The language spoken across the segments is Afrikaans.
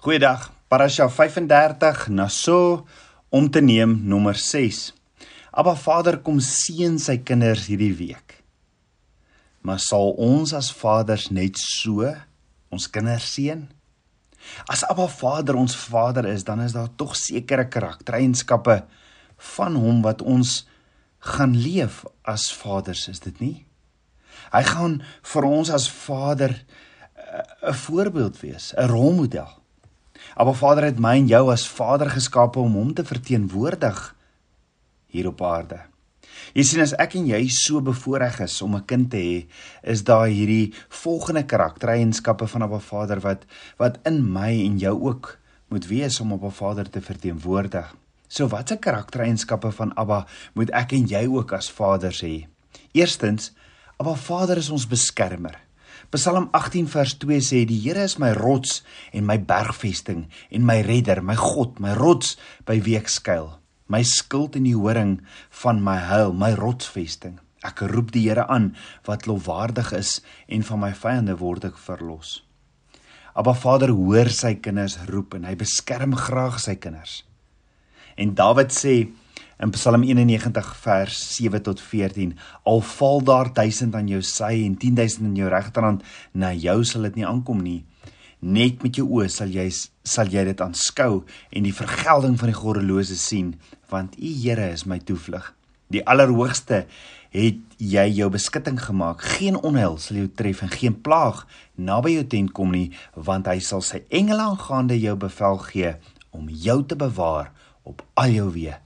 Goeiedag. Parasha 35 Naso om te neem nommer 6. Abba Vader kom seën sy kinders hierdie week. Maar sal ons as vaders net so ons kinders seën? As Abba Vader ons Vader is, dan is daar tog sekere karaktereienskappe van hom wat ons gaan leef as vaders, is dit nie? Hy gaan vir ons as Vader eh, 'n voorbeeld wees, 'n rolmodel. Maar Vader het my en jou as Vader geskape om hom te verteenwoordig hier op aarde. Jy sien as ek en jy so bevoorreg is om 'n kind te hê, is daar hierdie volgende karaktereienskappe van 'n Vader wat wat in my en jou ook moet wees om op 'n Vader te verteenwoordig. So watse karaktereienskappe van Abba moet ek en jy ook as vaders hê? Eerstens, Abba Vader is ons beskermer. Psalm 18 vers 2 sê die Here is my rots en my bergvesting en my redder, my God, my rots by wie ek skuil. My skild en die horing van my heil, my rotsvesting. Ek roep die Here aan wat lofwaardig is en van my vyande word ek verlos. Abba Vader hoor sy kinders roep en hy beskerm graag sy kinders. En Dawid sê in Psalm 91 vers 7 tot 14 al val daar 1000 aan jou sy en 10000 in jou regterhand na jou sal dit nie aankom nie. Net met jou oë sal jy sal jy dit aanskou en die vergelding van die goddelose sien want u Here is my toevlug. Die allerhoogste het jy jou beskutting gemaak. Geen onheil sal jou tref en geen plaag naby jou tent kom nie want hy sal sy engele aangaande jou bevel gee om jou te bewaar op al jou weë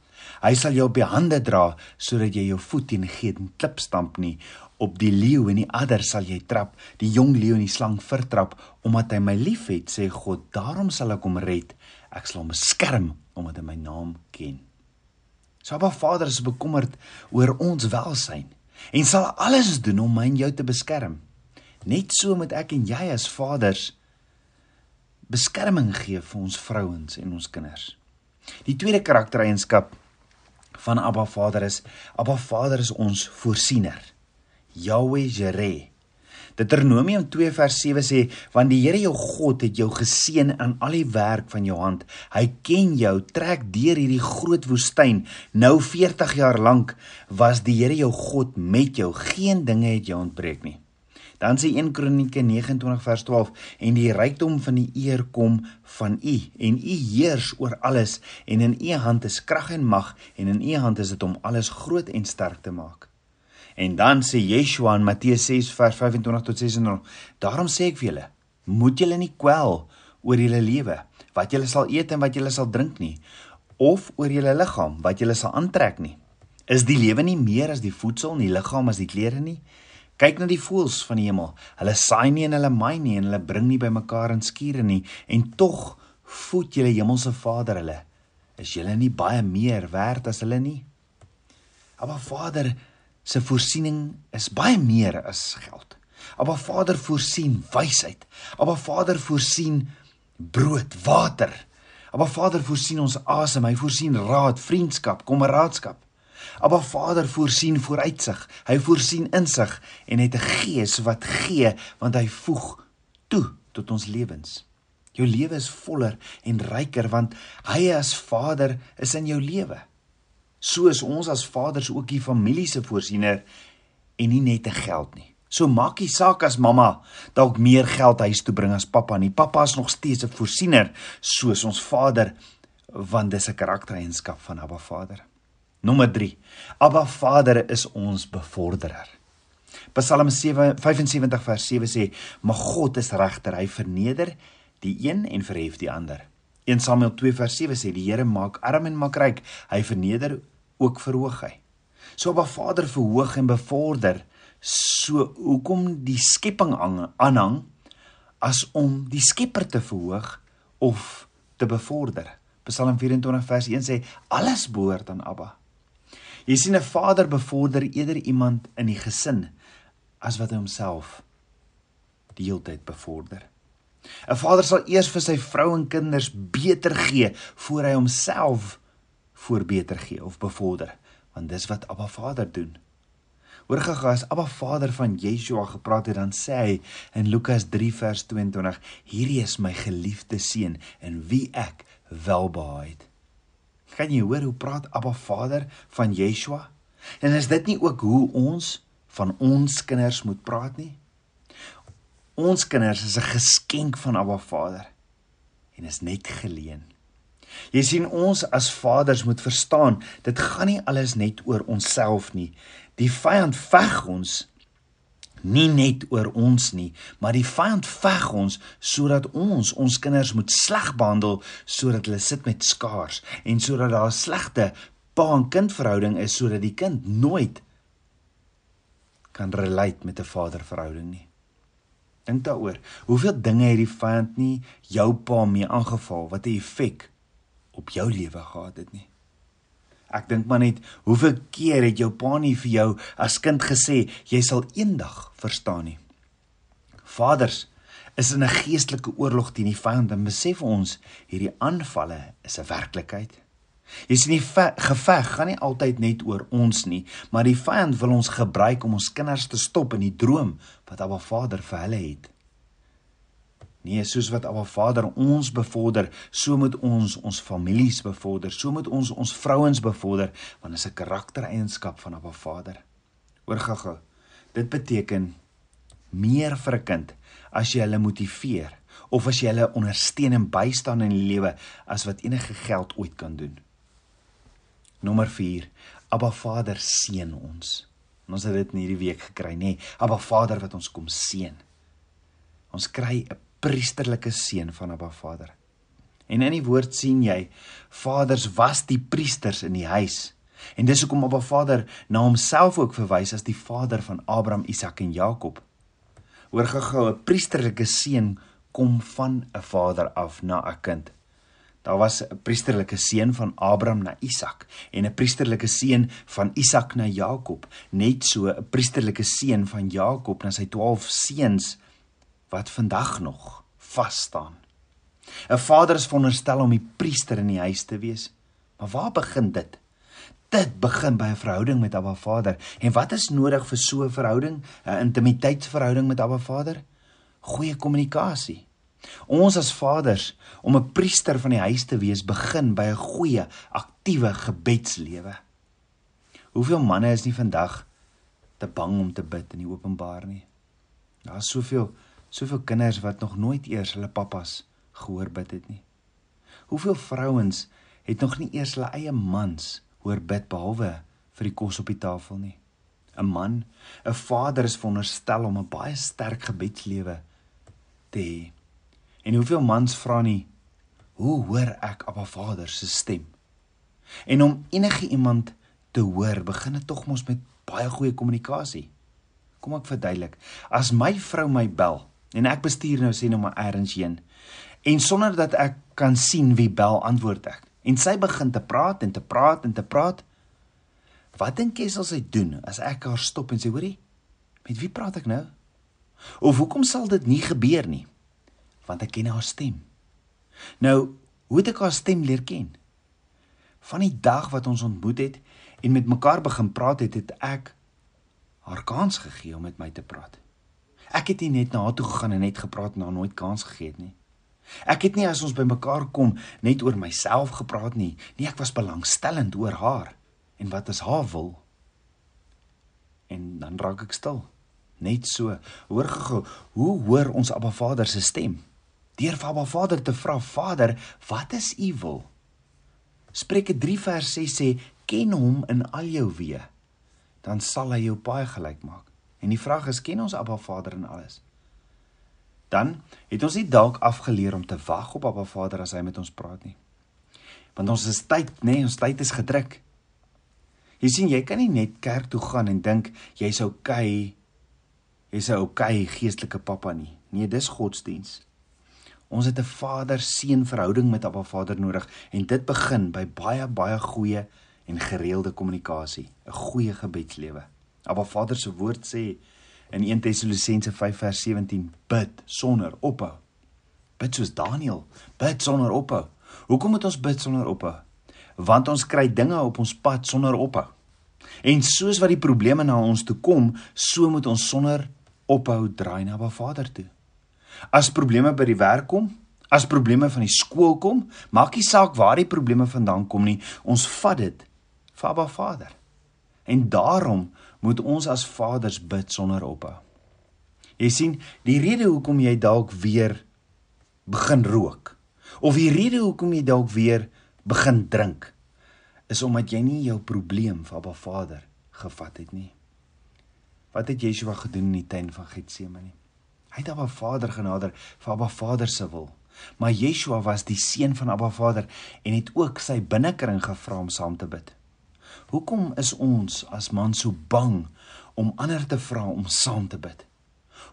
Hy sal jou op die hande dra sodat jy jou voet teen geen klip stamp nie. Op die leeu en die adder sal jy trap, die jong leeu en die slang vertrap, omdat hy my liefhet, sê God, daarom sal ek hom red. Ek sal hom beskerm omdat hy my naam ken. Sabba Vader is bekommerd oor ons welsyn en sal alles doen om my en jou te beskerm. Net so moet ek en jy as vaders beskerming gee vir ons vrouens en ons kinders. Die tweede karaktereienskap van Abba Vader is Abba Vader is ons voorsiener. Yahweh Jireh. Deuteronomium 2 vers 7 sê want die Here jou God het jou geseën aan al die werk van jou hand. Hy ken jou, trek deur hierdie groot woestyn. Nou 40 jaar lank was die Here jou God met jou. Geen dinge het jou ontbreek nie. Dan sê 1 Kronieke 29 vers 12 en die rykdom van die eer kom van U en U heers oor alles en in U hand is krag en mag en in U hand is dit om alles groot en sterk te maak. En dan sê Yeshua in Matteus 6 vers 25 tot 26 daarom sê ek vir julle moet julle nie kwel oor julle lewe wat julle sal eet en wat julle sal drink nie of oor julle liggaam wat julle sal aantrek nie is die lewe nie meer as die voedsel en die liggaam as die klere nie Kyk na die voëls van die hemel. Hulle saai nie en hulle maai nie en hulle bring nie bymekaar in skure nie en tog voed julle hemelse Vader hulle. Is julle nie baie meer werd as hulle nie? Maar Vader se voorsiening is baie meer as geld. Maar Vader voorsien wysheid. Maar Vader voorsien brood, water. Maar Vader voorsien ons asem, hy voorsien raad, vriendskap, kameraadskap. Abba Vader voorsien vooruitsig. Hy voorsien insig en het 'n gees wat gee want hy voeg toe tot ons lewens. Jou lewe is voller en ryker want hy as Vader is in jou lewe. Soos ons as vaders ook die familie se voorsiener en nie net te geld nie. So maak nie saak as mamma dalk meer geld huis toe bring as pappa nie. Pappa is nog steeds 'n voorsiener soos ons Vader want dis 'n karaktereienskap van Abba Vader. Nommer 3. Abba Vader is ons bevorderer. Psalm 75 vers 7 sê: "Maar God is regter, hy verneder die een en verhef die ander." 1 Samuel 2 vers 7 sê: "Die Here maak arm en maak ryk, hy verneder ook verhoog hy." So Abba Vader verhoog en bevorder. So hoekom die skepping aanhang as om die Skepper te verhoog of te bevorder? Psalm 24 vers 1 sê: "Alles behoort aan Abba." Jy sien 'n vader bevorder eerder iemand in die gesin as wat hy homself die hele tyd bevorder. 'n Vader sal eers vir sy vrou en kinders beter gee voor hy homself voor beter gee of bevorder, want dis wat Abba Vader doen. Hoor gaga as Abba Vader van Yeshua gepraat het dan sê hy in Lukas 3 vers 22 hierdie is my geliefde seun in wie ek welbehaag het. Kan jy hoor hoe praat Abba Vader van Yeshua? En is dit nie ook hoe ons van ons kinders moet praat nie? Ons kinders is 'n geskenk van Abba Vader en is net geleen. Jy sien ons as vaders moet verstaan, dit gaan nie alles net oor onsself nie. Die vyand veg ons nie net oor ons nie, maar die vyand veg ons sodat ons ons kinders moet sleg behandel sodat hulle sit met skaars en sodat daar 'n slegte pa en kind verhouding is sodat die kind nooit kan relate met 'n vaderverhouding nie. Dink daaroor, hoeveel dinge het die vyand nie jou pa mee aangeval wat 'n effek op jou lewe gehad het nie. Ek dink maar net hoeveel keer het jou pa nie vir jou as kind gesê jy sal eendag verstaan nie. Vaders is in 'n geestelike oorlog teen die vyand en besef ons hierdie aanvalle is 'n werklikheid. Jy sien die geveg gaan nie altyd net oor ons nie, maar die vyand wil ons gebruik om ons kinders te stop in die droom wat Abba Vader vir hulle het. Nee, soos wat Abba Vader ons bevorder, so moet ons ons families bevorder, so moet ons ons vrouens bevorder, want dit is 'n karaktereienskap van Abba Vader. Hoor gou-gou. Dit beteken meer vir 'n kind as jy hulle motiveer of as jy hulle ondersteun en bystaan in die lewe as wat enige geld ooit kan doen. Nommer 4. Abba Vader seën ons. En ons het dit in hierdie week gekry, nê? Nee, Abba Vader wat ons kom seën. Ons kry 'n priesterlike seun van Abba Vader. En in die woord sien jy vaders was die priesters in die huis. En dis hoekom Abba Vader na homself ook verwys as die vader van Abraham, Isak en Jakob. Hoor gou-gou, 'n priesterlike seun kom van 'n vader af na 'n kind. Daar was 'n priesterlike seun van Abraham na Isak en 'n priesterlike seun van Isak na Jakob, net so 'n priesterlike seun van Jakob na sy 12 seuns wat vandag nog vas staan. 'n Vader is veronderstel om die priester in die huis te wees. Maar waar begin dit? Dit begin by 'n verhouding met Abba Vader. En wat is nodig vir so 'n verhouding? 'n Intimiteitsverhouding met Abba Vader? Goeie kommunikasie. Ons as vaders om 'n priester van die huis te wees begin by 'n goeie, aktiewe gebedslewe. Hoeveel manne is nie vandag te bang om te bid in die openbaar nie? Daar's soveel soveel kinders wat nog nooit eers hulle pappas gehoor bid het nie. Hoeveel vrouens het nog nie eers hulle eie mans hoor bid behalwe vir die kos op die tafel nie. 'n Man, 'n vader is veronderstel om 'n baie sterk gebedslewe te hê. En hoeveel mans vra nie hoe hoor ek Abba Vader se stem? En om enige iemand te hoor, begin dit tog mos met baie goeie kommunikasie. Kom ek verduidelik. As my vrou my bel, En ek bestuur nou sê nou maar ergens heen. En sonder dat ek kan sien wie bel, antwoord ek. En sy begin te praat en te praat en te praat. Wat dink jy sal sy doen as ek haar stop en sê, "Hoerie, met wie praat ek nou?" Of hoekom sal dit nie gebeur nie? Want ek ken haar stem. Nou, hoe het ek haar stem leer ken? Van die dag wat ons ontmoet het en met mekaar begin praat het, het ek haar kans gegee om met my te praat. Ek het nie net na haar toe gegaan en net gepraat en haar nooit kans gegee het nie. Ek het nie as ons bymekaar kom net oor myself gepraat nie. Nee, ek was belangstellend oor haar en wat is haar wil. En dan raak ek stil. Net so. Hoor gou, hoe hoor ons Abba Vader se stem? Deur vir Abba Vader te vra, Vader, wat is u wil? Spreuke 3 vers 6 sê, ken hom in al jou weë, dan sal hy jou paai gelyk maak. En die vraag is, ken ons Abba Vader in alles? Dan het ons nie dalk afgeleer om te wag op Abba Vader as hy met ons praat nie. Want ons is tyd, nê, nee, ons tyd is gedruk. Jy sien, jy kan nie net kerk toe gaan en dink jy's okay. Jy's 'n okay geestelike pappa nie. Nee, dis godsdiens. Ons het 'n vader-seun verhouding met Abba Vader nodig en dit begin by baie baie goeie en gereelde kommunikasie, 'n goeie gebedslewe. Abba Vader se woord sê in 1 Tessalonisense 5 vers 17: Bid sonder ophou. Bid soos Daniël, bid sonder ophou. Hoekom moet ons bid sonder ophou? Want ons kry dinge op ons pad sonder ophou. En soos wat die probleme na ons toe kom, so moet ons sonder ophou draai na Abba Vader toe. As probleme by die werk kom, as probleme van die skool kom, maak nie saak waar die probleme vandaan kom nie, ons vat dit vir Abba Vader. En daarom moet ons as vaders bid sonder ophou. Jy sien, die rede hoekom jy dalk weer begin rook of die rede hoekom jy dalk weer begin drink is omdat jy nie jou probleem vir Abba Vader gevat het nie. Wat het Yeshua gedoen in die tuin van Getsemane? Hy het Abba Vader genader vir Abba Vader se wil. Maar Yeshua was die seun van Abba Vader en het ook sy binnekring gevra om saam te bid. Hoekom is ons as man so bang om ander te vra om saam te bid?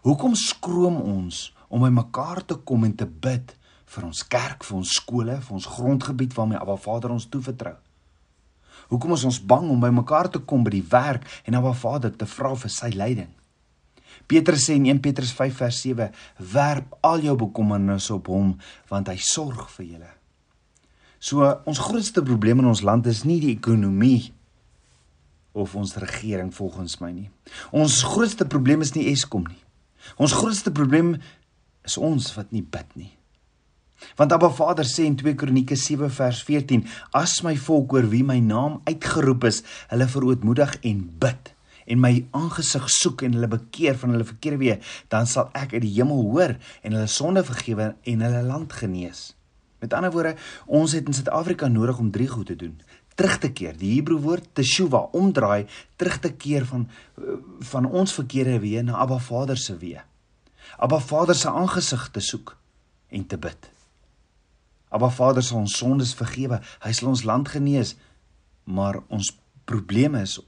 Hoekom skroom ons om by mekaar te kom en te bid vir ons kerk, vir ons skole, vir ons grondgebied waarmee Abba Vader ons toevertrou? Hoekom is ons bang om by mekaar te kom by die werk en Abba Vader te vra vir sy leiding? Petrus sê in 1 Petrus 5 vers 7: "Werp al jou bekommernisse op hom, want hy sorg vir julle." So ons grootste probleem in ons land is nie die ekonomie of ons regering volgens my nie. Ons grootste probleem is nie Eskom nie. Ons grootste probleem is ons wat nie bid nie. Want Abba Vader sê in 2 Kronieke 7 vers 14: As my volk oor wie my naam uitgeroep is, hulle verootmoedig en bid en my aangesig soek en hulle bekeer van hulle verkeerde weë, dan sal ek uit die hemel hoor en hulle sonde vergewe en hulle land genees. Met ander woorde, ons het in Suid-Afrika nodig om drie goed te doen. Terug te keer, die Hebreë woord teshuva, omdraai, terug te keer van van ons verkeerde weë na Abba Vader se weë. Abba Vader se aangesig te soek en te bid. Abba Vader sal ons sondes vergewe. Hy sal ons land genees. Maar ons probleem is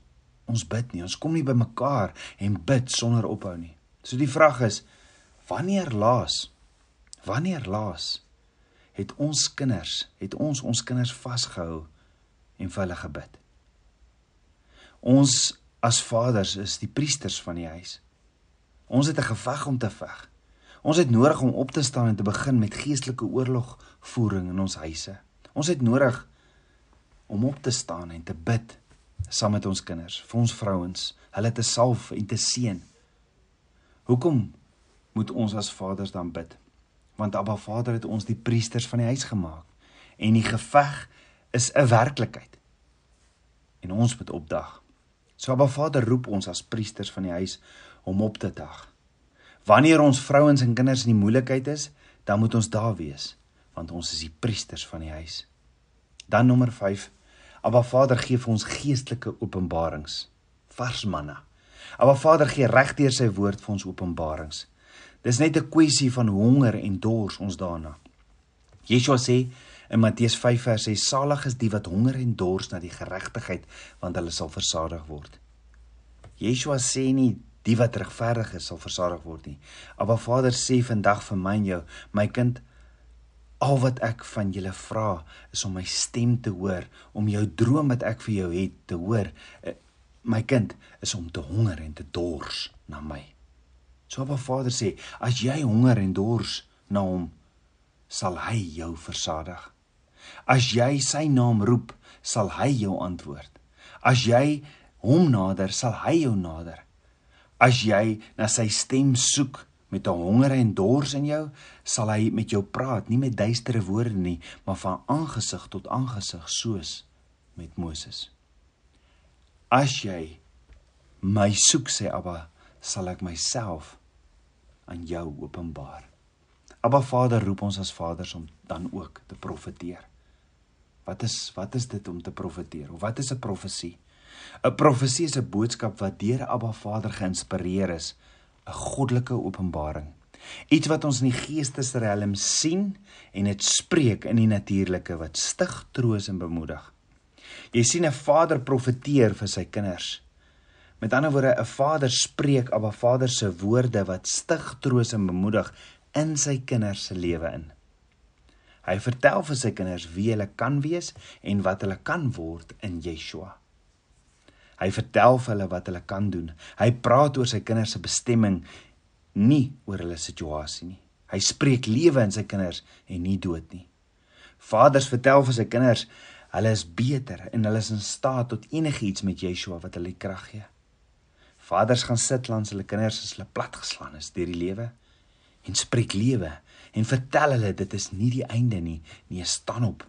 ons bid nie. Ons kom nie by mekaar en bid sonder ophou nie. So die vraag is wanneer laas? Wanneer laas het ons kinders, het ons ons kinders vasgehou en vir hulle gebid? Ons as vaders is die priesters van die huis. Ons het 'n geveg om te veg. Ons het nodig om op te staan en te begin met geestelike oorlogvoering in ons huise. Ons het nodig om op te staan en te bid saam met ons kinders, vir ons vrouens, hulle te salf en te seën. Hoekom moet ons as vaders dan bid? Want Abba Vader het ons die priesters van die huis gemaak en die geveg is 'n werklikheid. En ons moet opdag. So Abba Vader roep ons as priesters van die huis om op te dag. Wanneer ons vrouens en kinders in die moeilikheid is, dan moet ons daar wees, want ons is die priesters van die huis. Dan nommer 5. Abba Vader gee vir ons geestelike openbarings. Vars manna. Abba Vader gee regdeur sy woord vir ons openbarings. Dis net 'n kwessie van honger en dors ons daarna. Yeshua sê in Matteus 5 vers 6: Salig is die wat honger en dors na die geregtigheid, want hulle sal versadig word. Yeshua sê nie die wat regverdig is sal versadig word nie. Abba Vader sê vandag vir my en jou, my kind, al wat ek van julle vra is om my stem te hoor, om jou droom wat ek vir jou het te hoor. Eh, my kind is om te honger en te dors na my. So Abba Vader sê, as jy honger en dors na hom, sal hy jou versadig. As jy sy naam roep, sal hy jou antwoord. As jy hom nader, sal hy jou nader. As jy na sy stem soek met 'n honger en dors in jou, sal hy met jou praat, nie met duistere woorde nie, maar van aangesig tot aangesig soos met Moses. As jy my soek sê Abba, sal ek myself aan jou openbaar. Abba Vader roep ons as vaders om dan ook te profeteer. Wat is wat is dit om te profeteer? Of wat is 'n profesie? 'n Profesie is 'n boodskap wat deur Abba Vader geïnspireer is, 'n goddelike openbaring. Iets wat ons in die geestesriem sien en dit spreek in die natuurlike wat stig, troos en bemoedig. Jy sien 'n vader profeteer vir sy kinders. Met ander woorde, 'n vader spreek Abba Vader se woorde wat stig, troos en bemoedig in sy kinders se lewe in. Hy vertel vir sy kinders wie hulle kan wees en wat hulle kan word in Yeshua. Hy vertel vir hulle wat hulle kan doen. Hy praat oor sy kinders se bestemming, nie oor hulle situasie nie. Hy spreek lewe in sy kinders en nie dood nie. Vaders vertel vir sy kinders Hulle is beter en hulle is in staat tot enigiets met Yeshua wat hulle krag gee. Vaders gaan sit langs hulle kinders as hulle platgeslaan is deur die lewe en spreek lewe en vertel hulle dit is nie die einde nie, nee, staan op.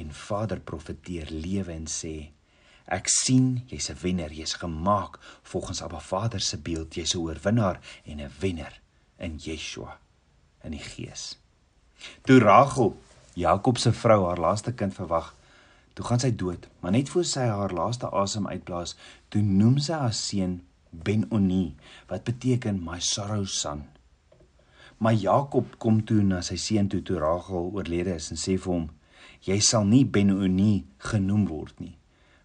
En Vader profeteer lewe en sê Ek sien jy's 'n wenner, jy's gemaak volgens Abba Vader se beeld, jy's 'n oorwinnaar en 'n wenner in Yeshua in die Gees. Toe Rachel, Jakob se vrou, haar laaste kind verwag, toe gaan sy dood, maar net voor sy haar laaste asem uitblaas, toe noem sy haar seun Ben-Oni, wat beteken my sorrow son. Maar Jakob kom toe na sy seun toe toe Rachel oorlede is en sê vir hom: "Jy sal nie Ben-Oni genoem word nie."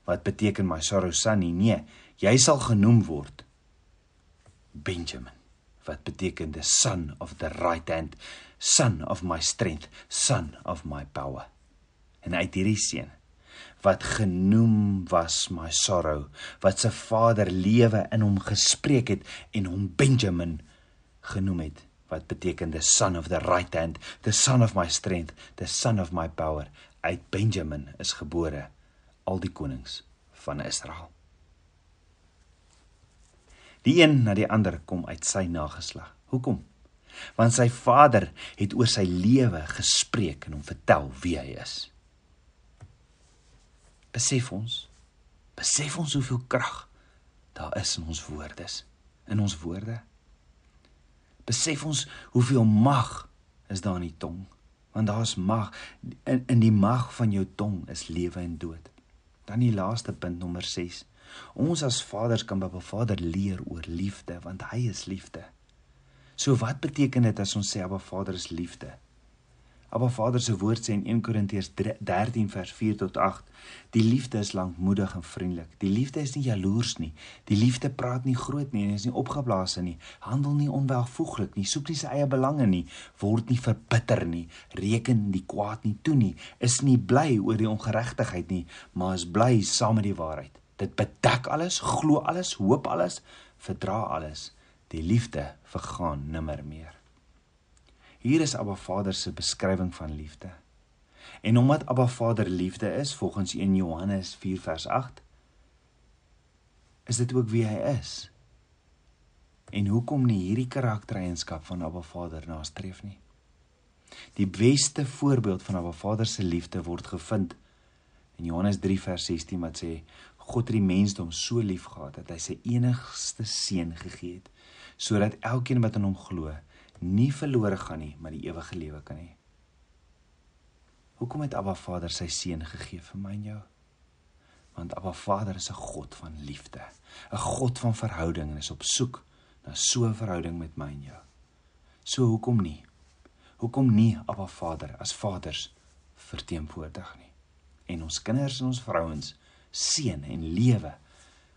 wat beteken my sorrow son nie. Nee, jy sal genoem word Benjamin wat beteken the son of the right hand, son of my strength, son of my power. En uit hierdie seun wat genoem was my sorrow, wat se vader lewe in hom gespreek het en hom Benjamin genoem het wat beteken the son of the right hand, the son of my strength, the son of my power. Uit Benjamin is gebore al die konings van Israel. Die een na die ander kom uit sy nageslag. Hoekom? Want sy vader het oor sy lewe gespreek en hom vertel wie hy is. Besef ons, besef ons hoeveel krag daar is in ons woorde, in ons woorde. Besef ons hoeveel mag is daar in die tong, want daar's mag in in die mag van jou tong is lewe en dood. Dan die laaste punt nommer 6. Ons as vaders kan by 'n Vader leer oor liefde want hy is liefde. So wat beteken dit as ons sê Abba Vader is liefde? Abba Vader se woord sê in 1 Korintiërs 13 vers 4 tot 8: Die liefde is lankmoedig en vriendelik. Die liefde is nie jaloers nie. Die liefde praat nie groot nie en is nie opgeblaas nie. Handel nie onwelvoeglik nie. Soek nie sy eie belange nie. Word nie verbitter nie. Reken die kwaad nie toe nie. Is nie bly oor die ongeregtigheid nie, maar is bly saam met die waarheid. Dit bedek alles, glo alles, hoop alles, verdra alles. Die liefde vergaan nimmer meer. Hier is Abba Vader se beskrywing van liefde. En omdat Abba Vader liefde is volgens 1 Johannes 4 vers 8, is dit ook wie hy is. En hoekom nie hierdie karaktereienskap van Abba Vader nastreef nie? Die beste voorbeeld van Abba Vader se liefde word gevind in Johannes 3 vers 16 wat sê God het die mensdom so liefgehad dat hy sy enigste seun gegee het sodat elkeen wat in hom glo nie verlore gaan nie, maar die ewige lewe kan hê. Hoekom het Abba Vader sy seun gegee vir my en jou? Want Abba Vader is 'n God van liefde, 'n God van verhouding en is op soek na so 'n verhouding met my en jou. So hoekom nie? Hoekom nie Abba Vader as vaders verteenwoordig nie? En ons kinders en ons vrouens seën en lewe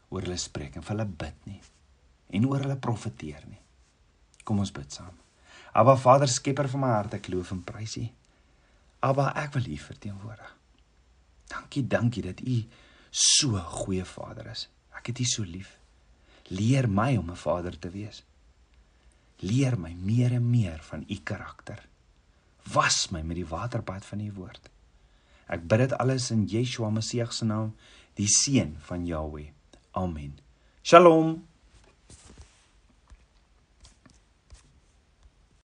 oor hulle spreek en vir hulle bid nie en oor hulle profeteer nie. Kom ons bid saam. Abba Vader, skepper van my hart, ek loof en prys U. Abba, ek wil U verteenwoordig. Dankie, dankie dat U so goeie Vader is. Ek het U so lief. Leer my om 'n vader te wees. Leer my meer en meer van U karakter. Was my met die waterbad van U woord. Ek bid dit alles in Yeshua Messie se naam, die seun van Jahweh. Amen. Shalom.